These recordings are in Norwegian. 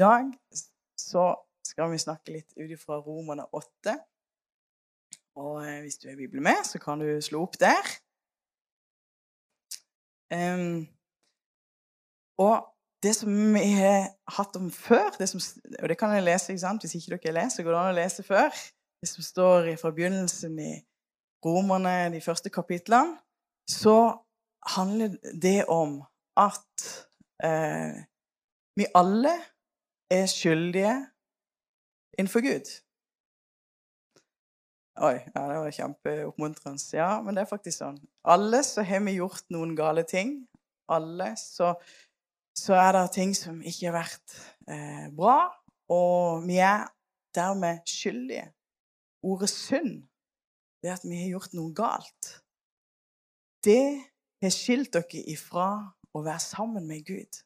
dag så skal vi snakke litt ut ifra Romerne 8. Og eh, hvis du er Bibelen med, så kan du slå opp der. Um, og det som vi har hatt om før, det som, og det kan jeg lese ikke sant? Hvis ikke dere leser, går det an å lese før. Det som står fra begynnelsen i Romerne, de første kapitlene, så handler det om at eh, vi alle er skyldige innenfor Gud. Oi, ja, det var kjempeoppmuntrende. Ja, men det er faktisk sånn. Alle så har vi gjort noen gale ting. Alle så så er det ting som ikke har vært eh, bra, og vi er dermed skyldige. Ordet synd, det at vi har gjort noe galt, det har skilt dere ifra å være sammen med Gud.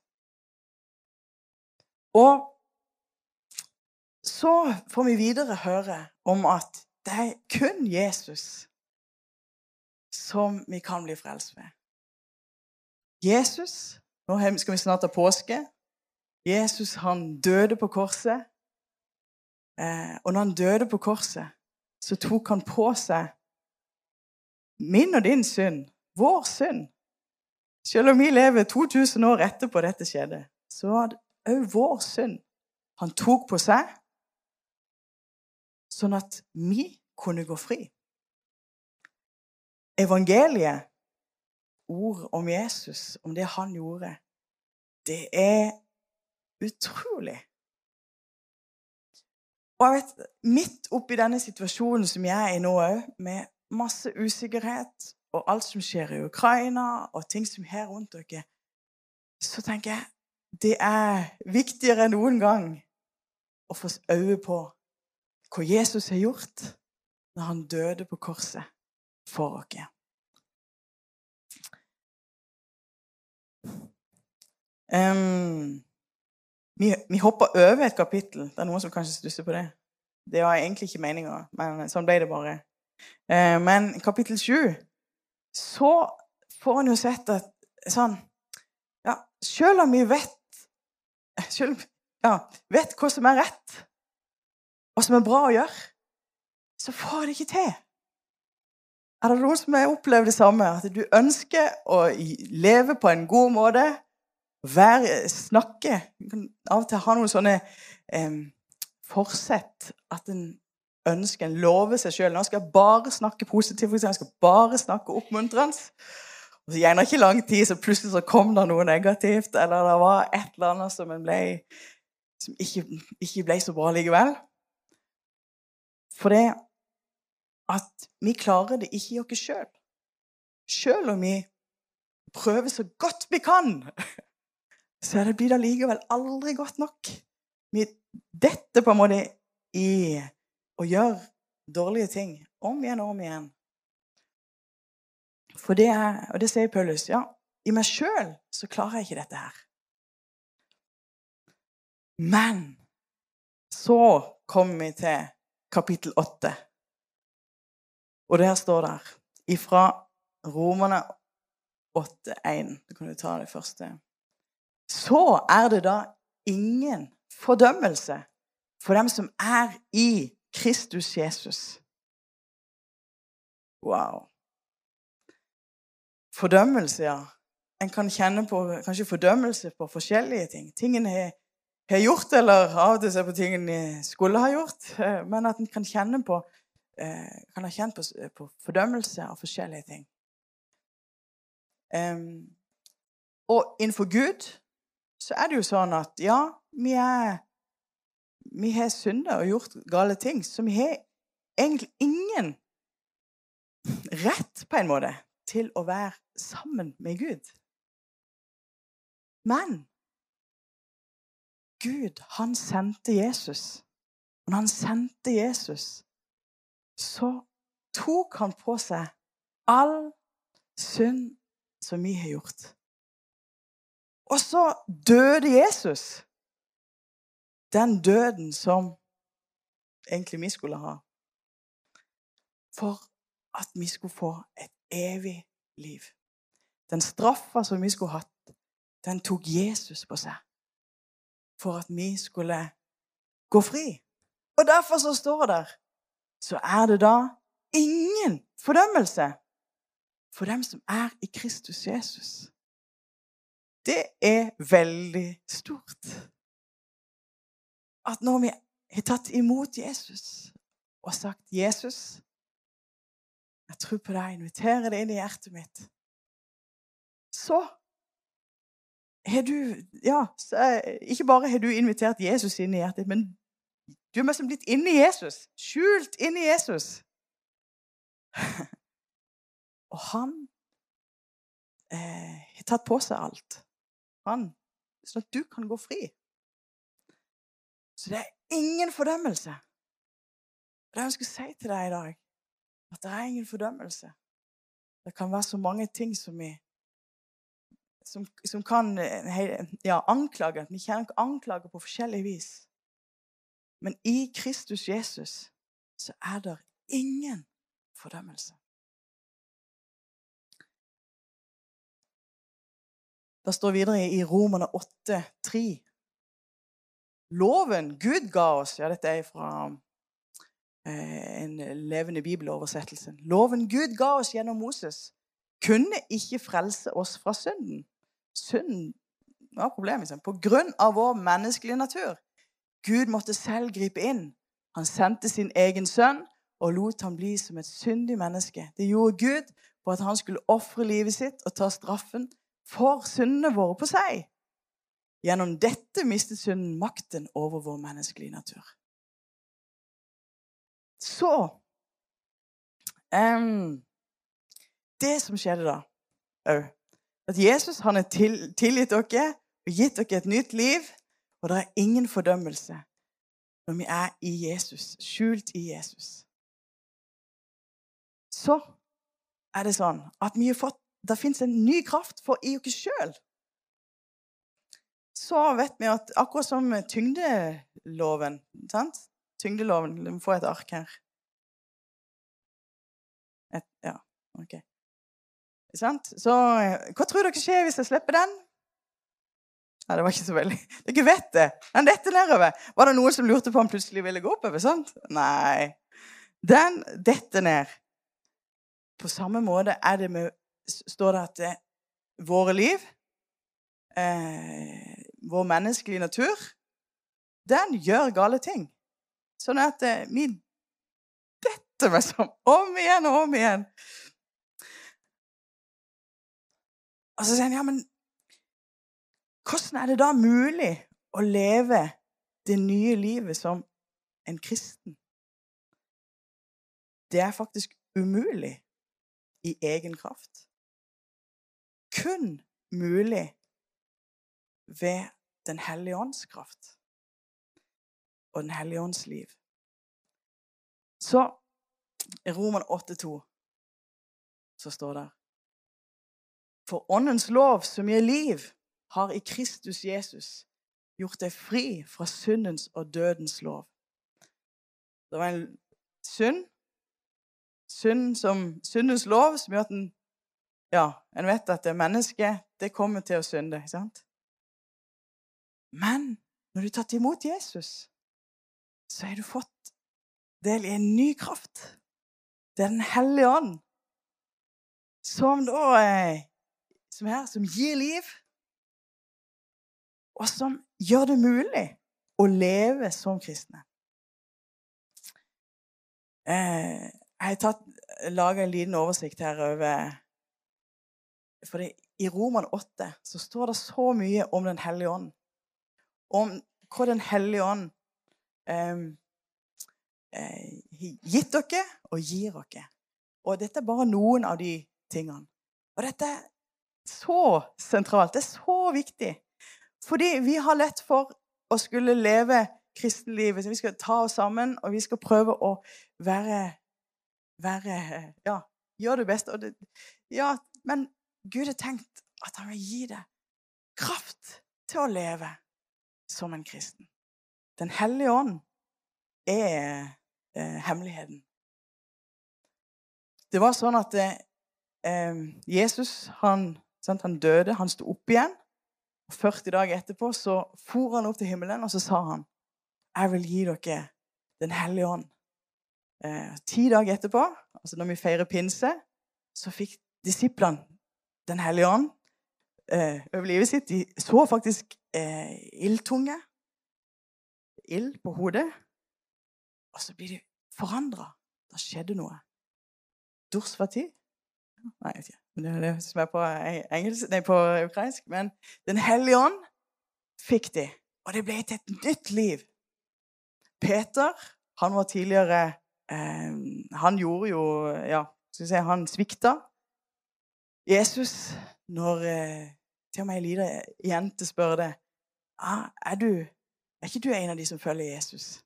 Og så får vi videre høre om at det er kun Jesus som vi kan bli frelst ved. Jesus nå skal vi snart ha påske. Jesus han døde på korset. Eh, og når han døde på korset, så tok han på seg min og din synd, vår synd. Selv om vi lever 2000 år etterpå dette skjedde, så var det òg vår synd han tok på seg, sånn at vi kunne gå fri. Evangeliet ord om Jesus, om det han gjorde, det er utrolig. Og jeg vet, Midt oppi denne situasjonen som jeg er i nå òg, med masse usikkerhet og alt som skjer i Ukraina, og ting som er rundt dere, så tenker jeg det er viktigere enn noen gang å få øye på hva Jesus har gjort når han døde på korset for oss. Um, vi, vi, hopper over et kapittel. Det er noen som kanskje stusser på det. Det var egentlig ikke meninga, men sånn ble det bare. Uh, men kapittel sju Så får en jo sett at sånn Ja, selv om vi vet selv, ja, vet hva som er rett, hva som er bra å gjøre, så får det ikke til. Er det noen som har opplevd det samme? At du ønsker å leve på en god måte, være, snakke kan Av og til ha noen sånne eh, forsett at en ønsker En lover seg sjøl. Nå skal jeg bare snakke positivt. Jeg skal bare snakke oppmuntrende. Og så gjerne ikke lang tid, så plutselig så kom det noe negativt, eller det var et eller annet som, ble, som ikke, ikke, ble så bra likevel. For det at vi klarer det ikke i oss sjøl. Sjøl om vi prøver så godt vi kan så det blir det allikevel aldri godt nok. Vi Dette på en måte i å gjøre dårlige ting om igjen og om igjen. For det er, og det sier Paulus, ja, i meg sjøl så klarer jeg ikke dette her. Men så kommer vi til kapittel 8. Og det her står der ifra Romerne 8,1. Du kan jo ta det første så er det da ingen fordømmelse for dem som er i Kristus Jesus. Wow. Fordømmelse, ja. En kan kjenne på kanskje fordømmelse på forskjellige ting. Tingene har, har gjort, eller av og til ser på tingene skulle ha gjort. Eh, men at en kan kjenne på eh, kan ha kjent på, på fordømmelse av forskjellige ting. Um, og innenfor Gud så er det jo sånn at ja, vi er Vi har synda og gjort gale ting, så vi har egentlig ingen rett, på en måte, til å være sammen med Gud. Men Gud, han sendte Jesus. Og når han sendte Jesus, så tok han på seg all synd som vi har gjort. Og så døde Jesus. Den døden som egentlig vi skulle ha. For at vi skulle få et evig liv. Den straffa som vi skulle hatt, den tok Jesus på seg. For at vi skulle gå fri. Og derfor så står det så er det da ingen fordømmelse for dem som er i Kristus Jesus. Det er veldig stort. At når vi har tatt imot Jesus og sagt 'Jesus, jeg tror på deg, inviterer det inn i hjertet mitt', så du Ja, ikke bare har du invitert Jesus inn i hjertet, men du er liksom blitt inni Jesus. Skjult inni Jesus. Og han eh, har tatt på seg alt. Han, Sånn at du kan gå fri. Så det er ingen fordømmelse. Det jeg ønsker å si til deg i dag, at det er ingen fordømmelse. Det kan være så mange ting som vi som, som kan eh, ja, anklage. Vi kan anklage på forskjellig vis. Men i Kristus Jesus så er det ingen fordømmelse. Det står videre i Romerne 8, 3. Loven Gud ga oss Ja, dette er fra eh, en levende bibeloversettelse. Loven Gud ga oss gjennom Moses, kunne ikke frelse oss fra synden. Synden var problemet. Liksom. På grunn av vår menneskelige natur. Gud måtte selv gripe inn. Han sendte sin egen sønn og lot ham bli som et syndig menneske. Det gjorde Gud for at han skulle ofre livet sitt og ta straffen for syndene våre på seg. Gjennom dette mistet synden makten over vår menneskelige natur. Så um, Det som skjedde da òg at Jesus han har til, tilgitt dere og gitt dere et nytt liv. Og det er ingen fordømmelse når vi er i Jesus, skjult i Jesus. Så er det sånn at vi har fått, det fins en ny kraft for i oss sjøl. Så vet vi at akkurat som tyngdeloven sant? Tyngdeloven Vi må få et ark her. Et, ja, ok. Så hva tror dere skjer hvis jeg slipper den? Nei, det var ikke så veldig Dere vet det. Den detter nedover. Var det noen som lurte på om plutselig ville gå oppover? sant? Nei. Den detter ned. På samme måte er det med, står det at det, våre liv, eh, vår menneskelige natur, den gjør gale ting. Sånn at eh, vi detter liksom om igjen og om igjen. Og så sier han ja, men hvordan er det da mulig å leve det nye livet som en kristen? Det er faktisk umulig i egen kraft. Kun mulig ved Den hellige ånds kraft og Den hellige ånds liv. Så i Roman 8,2 så står det for åndens lov, som gir liv, har i Kristus Jesus gjort deg fri fra syndens og dødens lov. Det var en synd, synd som syndens lov, som gjør at en Ja, en vet at det er mennesket, det kommer til å synde, ikke sant? Men når du har tatt imot Jesus, så har du fått del i en ny kraft. Det er Den hellige ånd, som da eh, som, her, som gir liv, og som gjør det mulig å leve som kristne. Eh, jeg har laga en liten oversikt her over For i Roman 8 så står det så mye om Den hellige ånd. Om hva Den hellige ånd eh, eh, gitt dere og gir dere. Og dette er bare noen av de tingene. Og dette så sentralt. Det er så viktig. Fordi vi har lett for å skulle leve kristenlivet. Vi skal ta oss sammen, og vi skal prøve å være, være Ja, gjøre det beste. Det, ja, men Gud har tenkt at han vil gi deg kraft til å leve som en kristen. Den hellige ånd er eh, hemmeligheten. Det var sånn at eh, Jesus han? Han døde, han sto opp igjen. og 40 dager etterpå så for han opp til himmelen, og så sa han jeg vil gi dere Den hellige ånd. Eh, ti dager etterpå, altså når vi feirer pinse, så fikk disiplene Den hellige ånd eh, over livet sitt. De så faktisk eh, ildtunge. Ild på hodet. Og så blir de forandra. Da skjedde noe. Dorsfati? Nei, jeg vet ikke. Det er det som er på, engelsk, nei, på ukrainsk. Men Den hellige ånd fikk de, og det ble til et nytt liv. Peter han var tidligere eh, Han gjorde jo Ja, skal vi si, han svikta. Jesus, når eh, til og med ei lita jente spør det ah, er, du, er ikke du en av de som følger Jesus?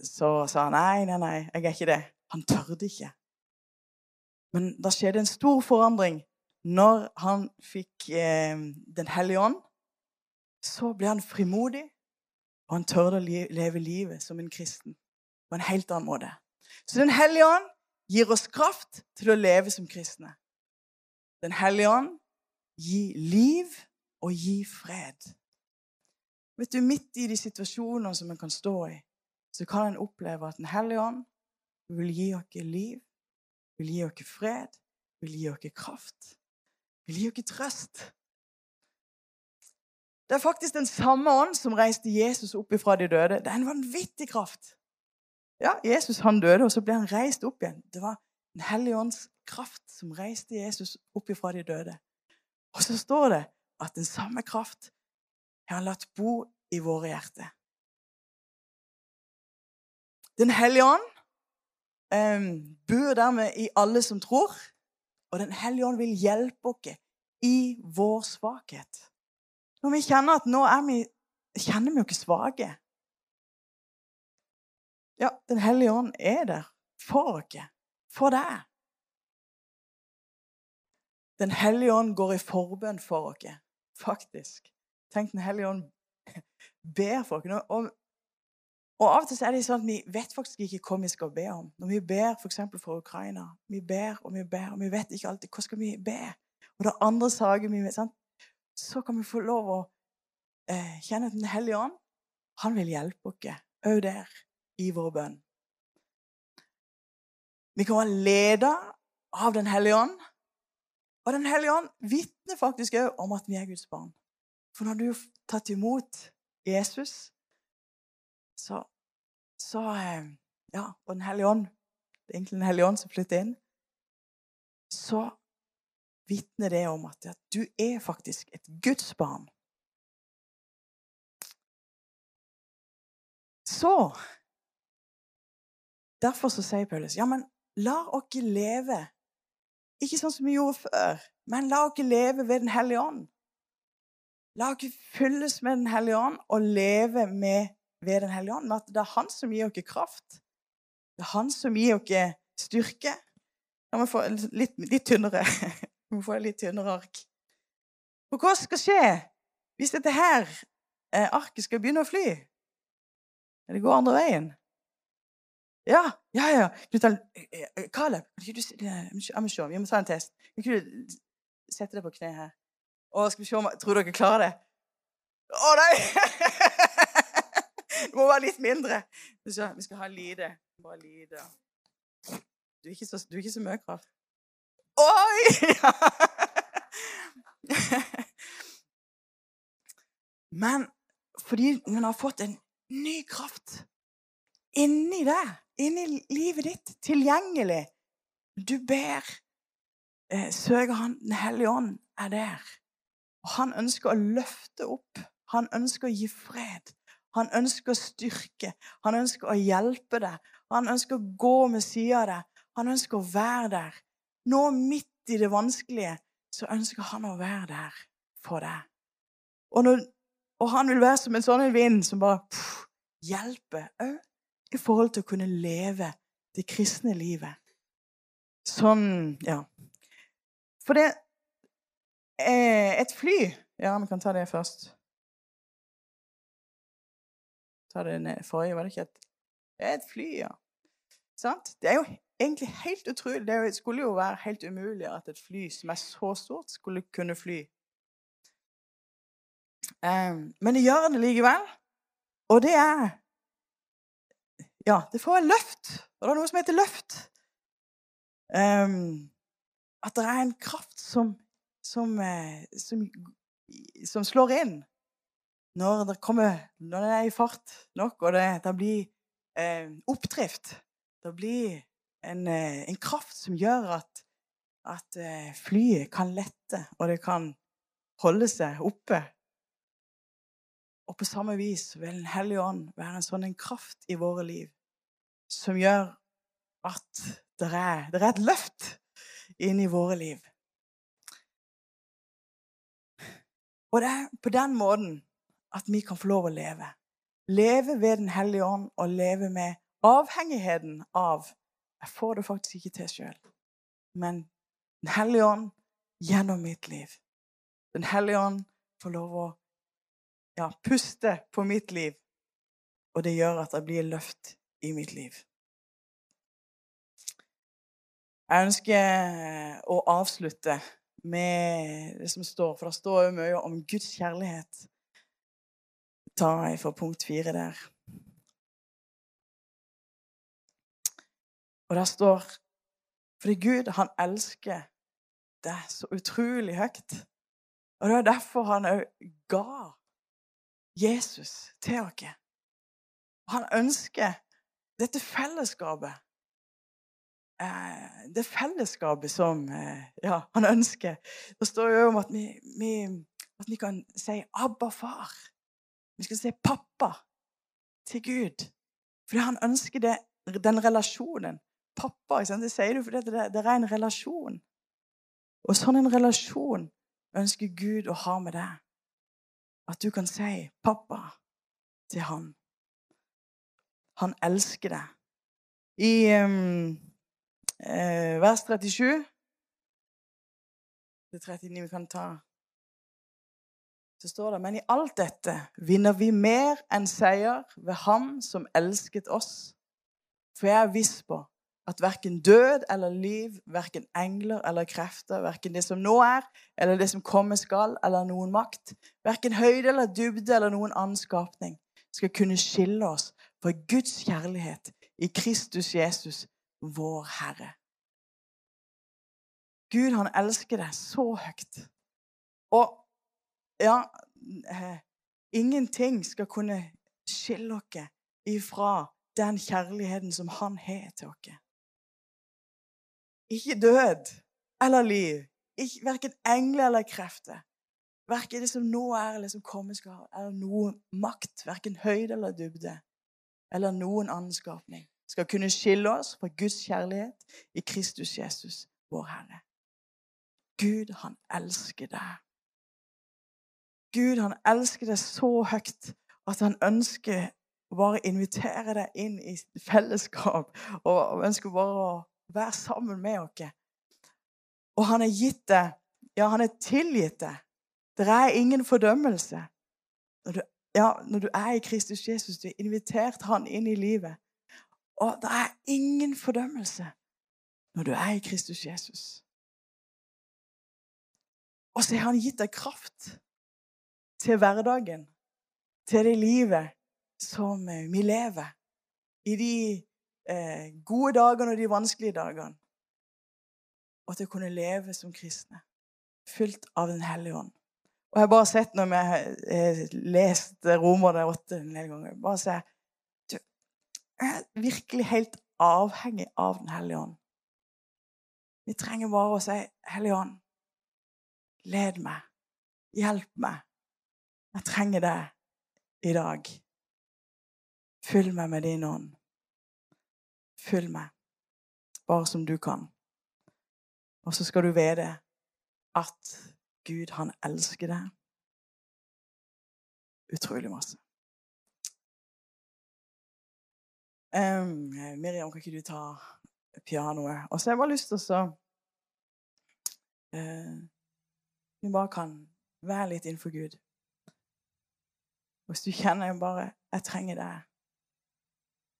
Så sa han nei, nei, nei, jeg er ikke det. Han tørde ikke. Men da skjedde en stor forandring når han fikk eh, Den hellige ånd. Så ble han frimodig, og han tørde å leve livet som en kristen på en helt annen måte. Så Den hellige ånd gir oss kraft til å leve som kristne. Den hellige ånd gir liv og gir fred. Vet du, Midt i de situasjonene som en kan stå i, så kan en oppleve at Den hellige ånd vil gi oss liv, vil gi oss fred, vil gi oss kraft, vil gi oss trøst. Det er faktisk den samme ånd som reiste Jesus opp ifra de døde. Det er en vanvittig kraft. Ja, Jesus han døde, og så ble han reist opp igjen. Det var Den hellige ånds kraft som reiste Jesus opp ifra de døde. Og så står det at den samme kraft har han latt bo i våre hjerter. Den hellige ånd um, bor dermed i alle som tror, og Den hellige ånd vil hjelpe oss i vår svakhet. Når vi kjenner at nå er vi, kjenner vi jo ikke svake Ja, Den hellige ånd er der for oss, for deg. Den hellige ånd går i forbønn for oss, faktisk. Tenk, Den hellige ånd ber for oss. Og, og, av og til er det sånn at vi vet faktisk ikke hva vi skal be om. Når vi ber f.eks. for, for Ukraina Vi ber og vi ber, og vi vet ikke alltid hva skal vi be. Og det er andre saker vi vet, sant? Så kan vi få lov å eh, kjenne at Den hellige ånd han vil hjelpe oss òg der i vår bønn. Vi kan være ledet av Den hellige ånd. Og Den hellige ånd vitner faktisk òg om at vi er Guds barn. For når du har tatt imot Jesus, så, så eh, Ja, og Den hellige ånd Det er egentlig Den hellige ånd som flytter inn. Så vitner det om at, at du er faktisk et Guds barn. Så Derfor så sier Paulus ja, men la oss leve ikke sånn som vi gjorde før, men la oss leve ved Den hellige ånd. La oss fylles med Den hellige ånd og leve med, ved Den hellige ånd. At det er Han som gir oss kraft. Det er Han som gir oss styrke. La meg få litt, litt tynnere. Vi må få litt tynnere ark. For hva skal skje hvis dette her eh, arket skal begynne å fly? Det går andre veien. Ja, ja, ja. Knut Caleb, kan ikke du se. Vi må ta en test. Kan ikke du sette deg på kne her? Å, skal vi se om Tror dere klarer det? Å, nei! Det må være litt mindre. Vi skal ha lite. Bare lite. Du er ikke så, du er ikke så mye kraft. Oi! Men fordi hun har fått en ny kraft inni deg inni livet ditt, tilgjengelig. Du ber, eh, søker Han Den hellige ånd er der. Og Han ønsker å løfte opp. Han ønsker å gi fred. Han ønsker å styrke. Han ønsker å hjelpe deg. Han ønsker å gå med sida av deg. Han ønsker å være der. Nå midt i det vanskelige så ønsker han å være der for deg. Og, når, og han vil være som en sånn vind som bare hjelper òg i forhold til å kunne leve det kristne livet. Sånn Ja. For det eh, Et fly Ja, vi kan ta det først. Ta det forrige, var det ikke et Det er et fly, ja. Sant? Det er jo egentlig helt utrolig. Det skulle jo være helt umulig at et fly som er så stort, skulle kunne fly. Um, men det gjør det likevel. Og det er Ja, det får en løft. Og det er noe som heter løft. Um, at det er en kraft som, som, eh, som, som slår inn når det, kommer, når det er i fart nok, og det, det blir eh, oppdrift. Det blir en, eh, en, kraft som gjør at, at eh, flyet kan lette, og det kan holde seg oppe og på samme vis vil Den hellige ånd være en sånn en kraft i våre liv som gjør at det er, er et løft inn i våre liv. Og det er på den måten at vi kan få lov å leve. Leve ved Den hellige ånd og leve med avhengigheten av Jeg får det faktisk ikke til sjøl, men Den hellige ånd gjennom mitt liv. Den hellige ånd får lov å ja, puste på mitt liv. Og det gjør at det blir løft i mitt liv. Jeg ønsker å avslutte med det som står, for det står jo mye om Guds kjærlighet. Jeg for punkt fire der. Og der står Fordi Gud, han elsker det så utrolig høyt. Og det er derfor han òg ga Jesus til oss. Han ønsker dette fellesskapet. Eh, det fellesskapet som eh, ja, han ønsker. Det står jo om at vi, vi, at vi kan si 'Abba, far'. Vi skal si 'pappa' til Gud. Fordi han ønsker det, den relasjonen. Pappa, det sier du fordi det, det er en relasjon. Og sånn en relasjon ønsker Gud å ha med deg. At du kan si 'pappa' til han. Han elsker deg. I um, eh, vers 37 Det 39 vi kan ta Så står det Men i alt dette vinner vi mer enn seier ved Ham som elsket oss. For jeg er viss på at verken død eller liv, verken engler eller krefter, verken det som nå er, eller det som kommer skal, eller noen makt, verken høyde eller dybde eller noen annen skapning, skal kunne skille oss fra Guds kjærlighet i Kristus Jesus, vår Herre. Gud, han elsker deg så høyt. Og ja eh, Ingenting skal kunne skille oss ifra den kjærligheten som han har til oss. Ikke død eller liv. Ikke, verken engler eller krefter. Verken det som nå er, eller som kommer skal, eller noe makt. Verken høyde eller dybde. Eller noen annen skapning. Skal kunne skille oss fra Guds kjærlighet i Kristus Jesus, vår Herre. Gud, han elsker deg. Gud, han elsker deg så høyt at han ønsker å bare invitere deg inn i fellesskap. Og ønsker bare å være sammen med oss. Og han har gitt deg Ja, han har tilgitt deg. Det er ingen fordømmelse. Når du, ja, når du er i Kristus Jesus, du har invitert han inn i livet. Og det er ingen fordømmelse når du er i Kristus Jesus. Og så har han gitt deg kraft til hverdagen, til det livet som vi lever. I de eh, gode dagene og de vanskelige dagene. Og til å kunne leve som kristne, fylt av Den hellige ånd. Og jeg har bare sett når vi har eh, lest Romerne 8 en del ganger bare se, du, er virkelig helt avhengig av Den hellige ånd. Vi trenger bare å si 'Hellige ånd, led meg. Hjelp meg. Jeg trenger deg i dag. Fyll meg med din ånd. Fyll meg, bare som du kan. Og så skal du vite at Gud, han elsker deg utrolig masse. Um, Miriam, kan ikke du ta pianoet? Og så har jeg bare lyst til å uh, Vi bare kan være litt innenfor Gud. Hvis du kjenner bare 'Jeg trenger deg',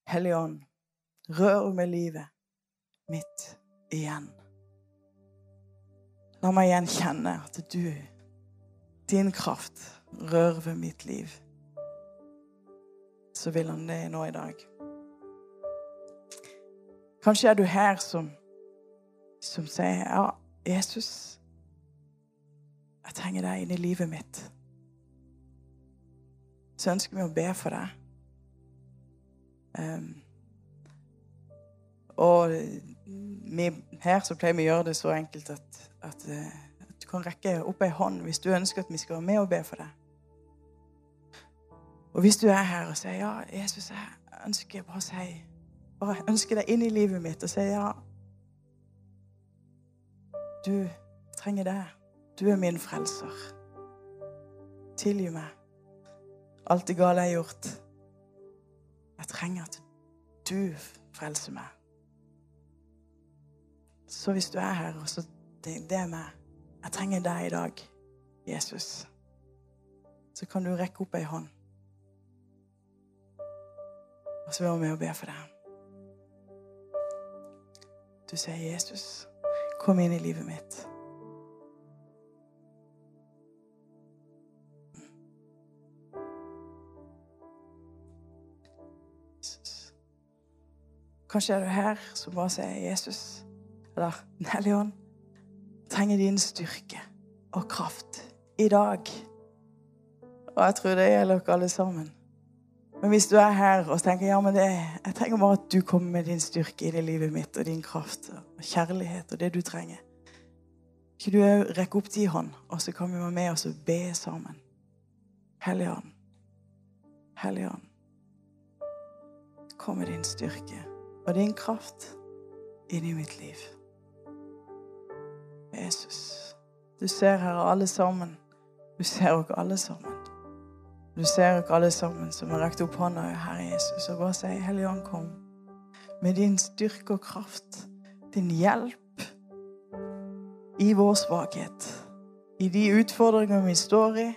Hellige Ånd Rør med livet mitt igjen. La meg igjen kjenne at du, din kraft, rører ved mitt liv, så vil han det nå i dag. Kanskje er du her som, som sier ja, Jesus, jeg trenger deg inn i livet mitt. Så ønsker vi å be for deg. Um, og vi, her så pleier vi å gjøre det så enkelt at, at, at du kan rekke opp ei hånd hvis du ønsker at vi skal være med og be for deg. Og hvis du er her og sier ja, Jesus, jeg ønsker bare å si bare ønsker deg inn i livet mitt og sier ja, du trenger det. Du er min frelser. Tilgi meg alt det gale jeg har gjort. Jeg trenger at du frelser meg. Så hvis du er her, og så det, det er meg Jeg trenger deg i dag, Jesus. Så kan du rekke opp ei hånd. Og så være med og be for deg. Du sier, 'Jesus, kom inn i livet mitt'. Kanskje er du her som bare sier 'Jesus' eller 'Den hellige ånd'. Trenger din styrke og kraft i dag. Og jeg tror det gjelder dere alle sammen. Men hvis du er her og tenker ja, men det, jeg trenger bare at du kommer med din styrke i det livet mitt, og din kraft og kjærlighet og det du trenger Kan du rekke opp din hånd, og så kan vi være med oss og be sammen. Hellige Ånd. Hellige Ånd. Kom med din styrke og din kraft inn i mitt liv. Jesus. Du ser her alle sammen. Du ser dere alle sammen. Du ser dere alle sammen som har rekt opp hånda, Herre Jesus, og bare sier, Hellige Ånd, kom med din styrke og kraft, din hjelp i vår svakhet. I de utfordringer vi står i,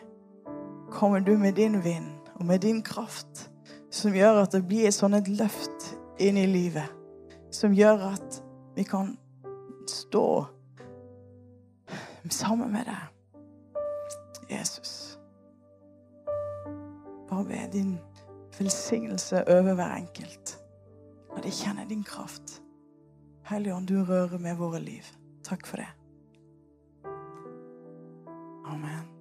kommer du med din vind og med din kraft, som gjør at det blir et sånn et løft inn i livet som gjør at vi kan stå sammen med deg. Jesus, bare be din velsignelse over hver enkelt. Og de kjenner din kraft. Helligånd, du rører med våre liv. Takk for det. Amen.